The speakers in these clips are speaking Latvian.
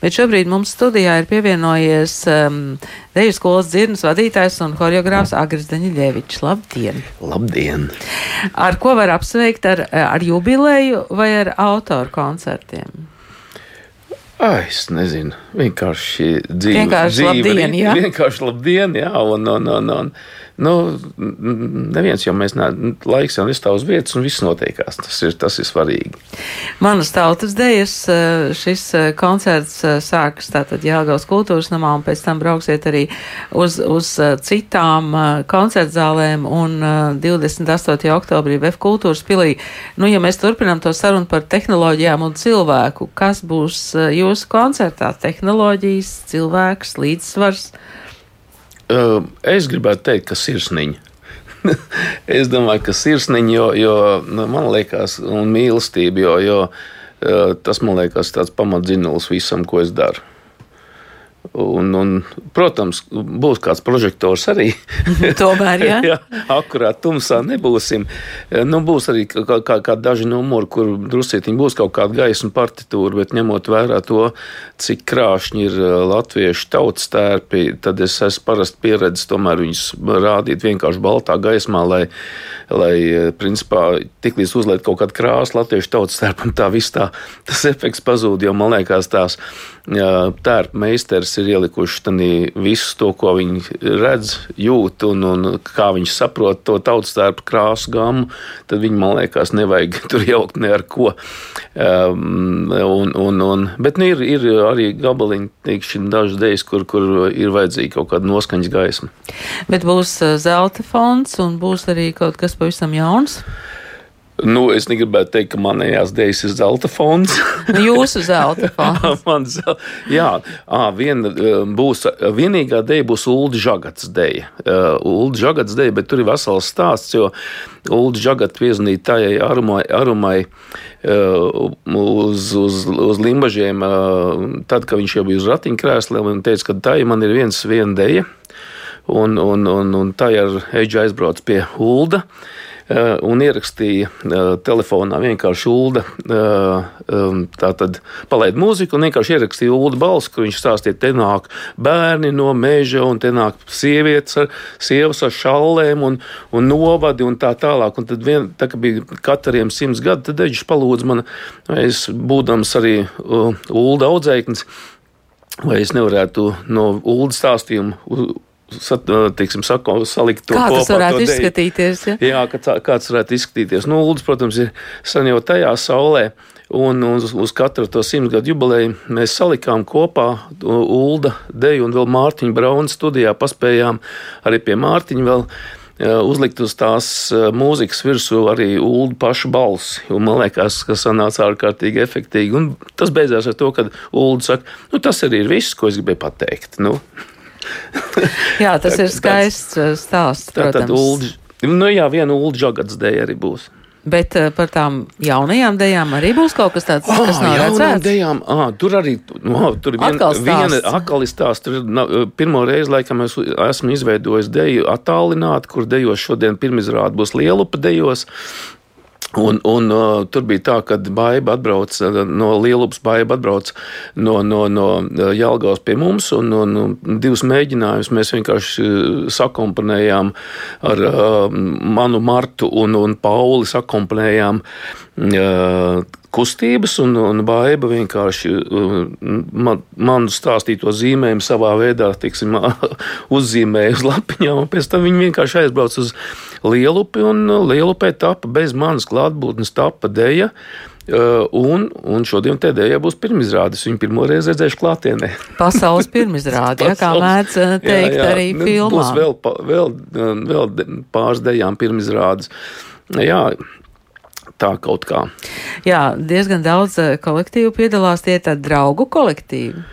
Bet šobrīd mums studijā ir pievienojies um, Deju skolas dzirnas vadītājs un horeogrāfs Agris Daņļevičs. Labdien! Labdien! Ar ko var apsveikt? Ar, ar jubileju vai ar autoru koncertiem? Ai, es nezinu, vienkārši dzīve. Vienkārši dzīve, labdien, jā. Vienkārši labdien, jā, un, un, un, un nu, neviens jau mēs neesam, laiks jau nestāv uz vietas un viss notiekās. Tas ir, tas ir svarīgi. Manas tautas dejas šis koncerts sākas tātad Jāgaus kultūras namā un pēc tam brauksiet arī uz, uz citām koncertzālēm un 28. oktobrī VF kultūras pilī. Nu, ja mēs turpinām to sarunu par tehnoloģijām un cilvēku, kas būs jūsu koncertā? Tehnoloģijas, cilvēks, līdzsvars. Es gribētu teikt, ka sirsniņa. es domāju, ka sirsniņa, jo, jo nu, man liekas, un mīlestība, jo, jo tas man liekas tāds pamatzinulis visam, ko es daru. Un, un, protams, būs kāds prožektors arī. Tomēr, jā. jā akurāt tumsā nebūsim. Nu, būs arī kā, kā, kā daži numuri, kur drusītiņi būs kaut kāda gaisma partitūra, bet ņemot vērā to, cik krāšņi ir latviešu tautas tērpi, tad es esmu parasti pieredzējis tomēr viņus rādīt vienkārši baltā gaismā, lai, lai principā, tiklīdz uzliek kaut kādu krāsu latviešu tautas tērpam, tā viss tā, tas efekts pazūd, jo man liekas tās tērpa meistars ir ielikuši visu to, ko viņi redz, jūt un, un kā viņi saprot to tautas tērpa krāsu gamu, tad viņi, man liekas, nevajag tur jaukt ne ar ko. Um, un, un, un, bet nu, ir, ir arī gabaliņi, teiksim, dažas idejas, kur, kur ir vajadzīga kaut kāda noskaņas gaisma. Bet būs zelta fonds un būs arī kaut kas pavisam jauns. Nu, es negribētu teikt, ka manējās dēļas ir zelta fonds. Nu, jūsu zelta fonds. Man zel... Jā, à, viena būs, vienīgā dēļa būs Ulda Žagats dēļa. Ulda Žagats dēļa, bet tur ir vesels stāsts, jo Ulda Žagats piezvanīja tajai arumai, arumai uz, uz, uz limbažiem, tad, kad viņš jau bija uz ratiņkrēsliem, un teica, ka tā man ir viens viena dēļa. Un, un, un, un tā ar Eģi aizbrauc pie Ulda. Uh, un ierakstīja eh, telefonā vienkārši Ulda. Eh, tā tad palaida mūziku un vienkārši ierakstīja Ulda balsi, kur viņš stāstīja, te nāk bērni no meža un te nāk sievietes ar, sievas ar šallēm un, un novadi un tā tālāk. Un tad vien, tā, ka bija katriem simts gadi, tad Eģis palūdz man, es būdams arī uh, Ulda audzēknis, vai es nevarētu no Ulda stāstījumu teiksim, sako, salikt to kā kopā. Tas varētu izskatīties. Ja? Jā, kā, kā tas varētu izskatīties. Nu, Uldis, protams, ir sen jau tajā saulē. Un uz, uz katru to simts gadu jubileju mēs salikām kopā Ulda Deju un vēl Mārtiņu Braunu studijā. Paspējām arī pie Mārtiņa vēl uzlikt uz tās mūzikas virsū arī ULD pašu balsi. Un man liekas, ka sanāca ārkārtīgi efektīgi. Un tas beidzās ar to, ka ULD saka, nu, tas arī ir viss, ko es gribēju pateikt. Nu. jā, tas ir skaists uh, stāsts. Tā tad ULD, nu jā, viena ULD žagats dēļ arī būs. Bet uh, par tām jaunajām dejām arī būs kaut kas tāds, oh, kas nav redzēts. Dejām, ah, tur arī oh, tur vien, viena atkal stāsts. Tur uh, pirmo reizi, laikam, es esmu izveidojis deju attālināti, kur dejos šodien pirmizrāde būs Lielupa dejos. Un, un uh, tur bija tā, ka baiva atbrauc no Lielupas, baiva atbrauc no, no, no Jālgavas pie mums, un, un divus mēģinājumus mēs vienkārši sakomponējām ar uh, manu Martu un, un Pauli sakomponējām. uh, kustības, un, un Baiba vienkārši man, manu stāstīto zīmējumu savā veidā tiksim, uzzīmēja uz lapiņām, un pēc tam viņi vienkārši aizbrauc uz Lielupi, un Lielupē tapa bez manas klātbūtnes tapa deja. Un, un šodien tēdējā būs pirmizrādes. Viņu pirmo reizi redzēšu klātienē. Pasaules pirmizrāde, ja, kā mēdz teikt jā, jā. arī nu, filmā. Būs vēl, vēl, vēl pāris dejām pirmizrādes. Jā, tā kaut kā. Jā, diezgan daudz eh, kolektīvu piedalās, tie ir tādi draugu kolektīvi.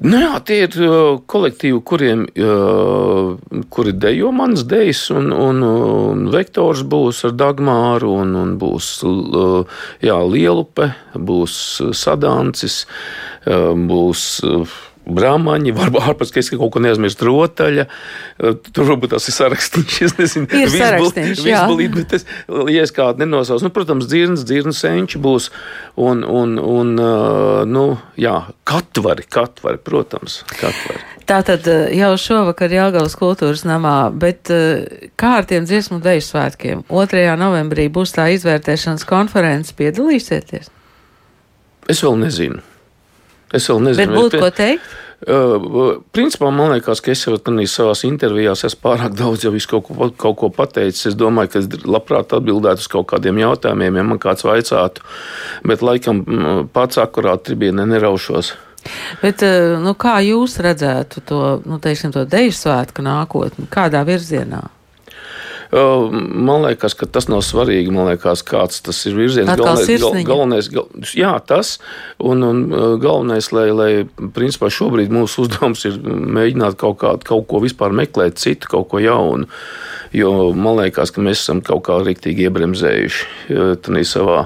Nu jā, tie ir uh, kolektīvi, kuriem uh, kuri dejo manas dejas, un, un, un vektors būs ar Dagmāru, un, un būs jā, Lielupe, būs Sadancis, būs brāmaņi, varbūt ārpus, ka es kaut ko neaizmirstu rotaļa. Tur varbūt tas ir sarakstīts. Es nezinu, ir sarakstīts. Visbalīt, bet es, ja es kādu nenosaucu, nu, protams, dzirnas, dzirnas senči būs un, un, un nu, jā, katvari, katvari, protams, katvari. Tātad jau šovakar Jāgaunas kultūras namā, bet kā ar tiem dziesmu deju svētkiem? 2. novembrī būs tā izvērtēšanas konferences, piedalīsieties? Es vēl nezinu. Es vēl nezinu, bet būtu ko teikt. Uh, principā man liekas, ka es jau savā intervijā esmu pārāk daudz jau kaut ko, kaut ko pateicis. Es domāju, ka es labprāt atbildētu uz kaut kādiem jautājumiem, ja man kāds vaicātu. Bet laikam pats akurāt tribīnē neraušos. Bet, nu, kā jūs redzētu to, nu, teiksim, to deju svētku nākotni? Kādā virzienā? Man liekas, ka tas nav svarīgi. Man liekas, kāds tas ir virziens. Galvenais, gal, galvenais gal, jā, tas. Un, un galvenais, lai, lai principā šobrīd mūsu uzdevums ir mēģināt kaut, kā, kaut ko vispār meklēt, citu, kaut ko jaunu. Jo man liekas, ka mēs esam kaut kā rīktīgi iebremzējuši savā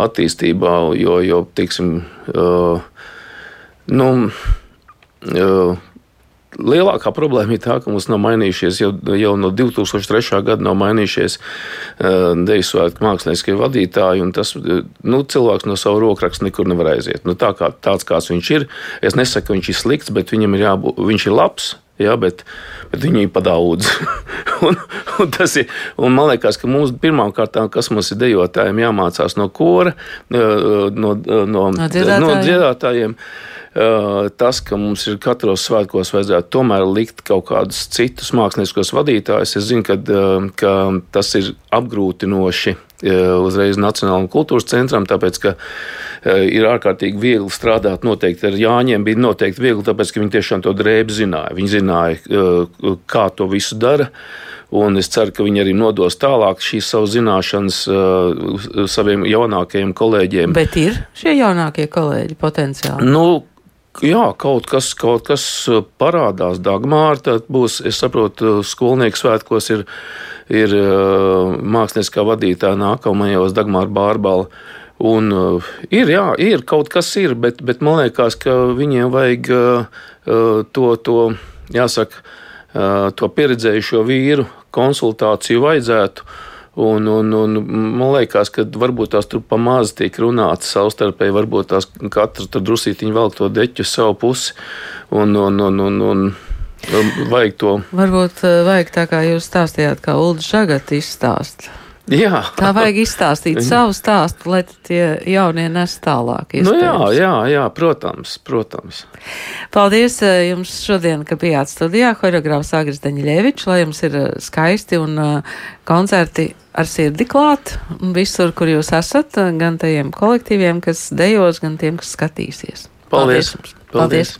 attīstībā, jo, jo teiksim, uh, nu, uh, lielākā problēma ir tā, ka mums nav mainījušies jau, jau no 2003. gada nav mainījušies uh, deju svētku mākslinieckie vadītāji, tas nu, cilvēks no sava rokraksta nekur nevar aiziet. Nu, tā kā, tāds, kāds viņš ir, es nesaku, ka viņš ir slikts, bet viņam ir jābūt, viņš ir labs. Ja, bet, bet viņi ir par daudz. un, un, ir, un man liekas, ka mums pirmām kārtām, kas mums ir dejotājiem, jāmācās no kora, no, no, no, no dziedātājiem. No dziedātājiem tas, ka mums ir katros svētkos vajadzētu tomēr likt kaut kādus citus māksliniekos vadītājus. Es zinu, ka, ka tas ir apgrūtinoši uzreiz Nacionālajam kultūras centram, tāpēc, ka ir ārkārtīgi viegli strādāt noteikti ar Jāņiem. Bija noteikti viegli, tāpēc, ka viņi tiešām to drēbi zināja. Viņi zināja, kā to visu dara. Un es ceru, ka viņi arī nodos tālāk šīs savas zināšanas saviem jaunākajiem kolēģiem. Bet ir šie jaunākie kolēģi potenciāli? Nu, Jā, kaut kas, kaut kas uh, parādās. Dagmāra tad būs, es saprotu, uh, skolnieku svētkos ir, ir uh, mākslinieckā vadītāja nākamajos Dagmāra Bārbala. Un, ir, jā, ir kaut kas ir, bet, bet man liekas, ka viņiem vajag to, to, jāsaka, to pieredzējušo vīru konsultāciju vajadzētu. Un, un, un man liekas, ka varbūt tās tur pamazs tiek runāts savstarpēji, varbūt tās katra tur drusītiņi velk to deķu uz savu pusi. Un, un, un, un, un vajag to. Varbūt eh, vajag tā kā jūs stāstījāt, kā Ulda Žagat izstāst. Jā. Tā vajag izstāstīt savu stāstu, lai tie jaunie nes tālāk. Iespējams. Nu jā, jā, jā, protams, protams. Paldies eh, jums šodien, ka bijāt studijā, horeogrāfs Agris Daņļevičs, lai jums ir eh, skaisti un uh, koncerti ar sirdi klāt visur, kur jūs esat, gan tajiem kolektīviem, kas dejos, gan tiem, kas skatīsies. Paldies! Paldies! Paldies. Paldies.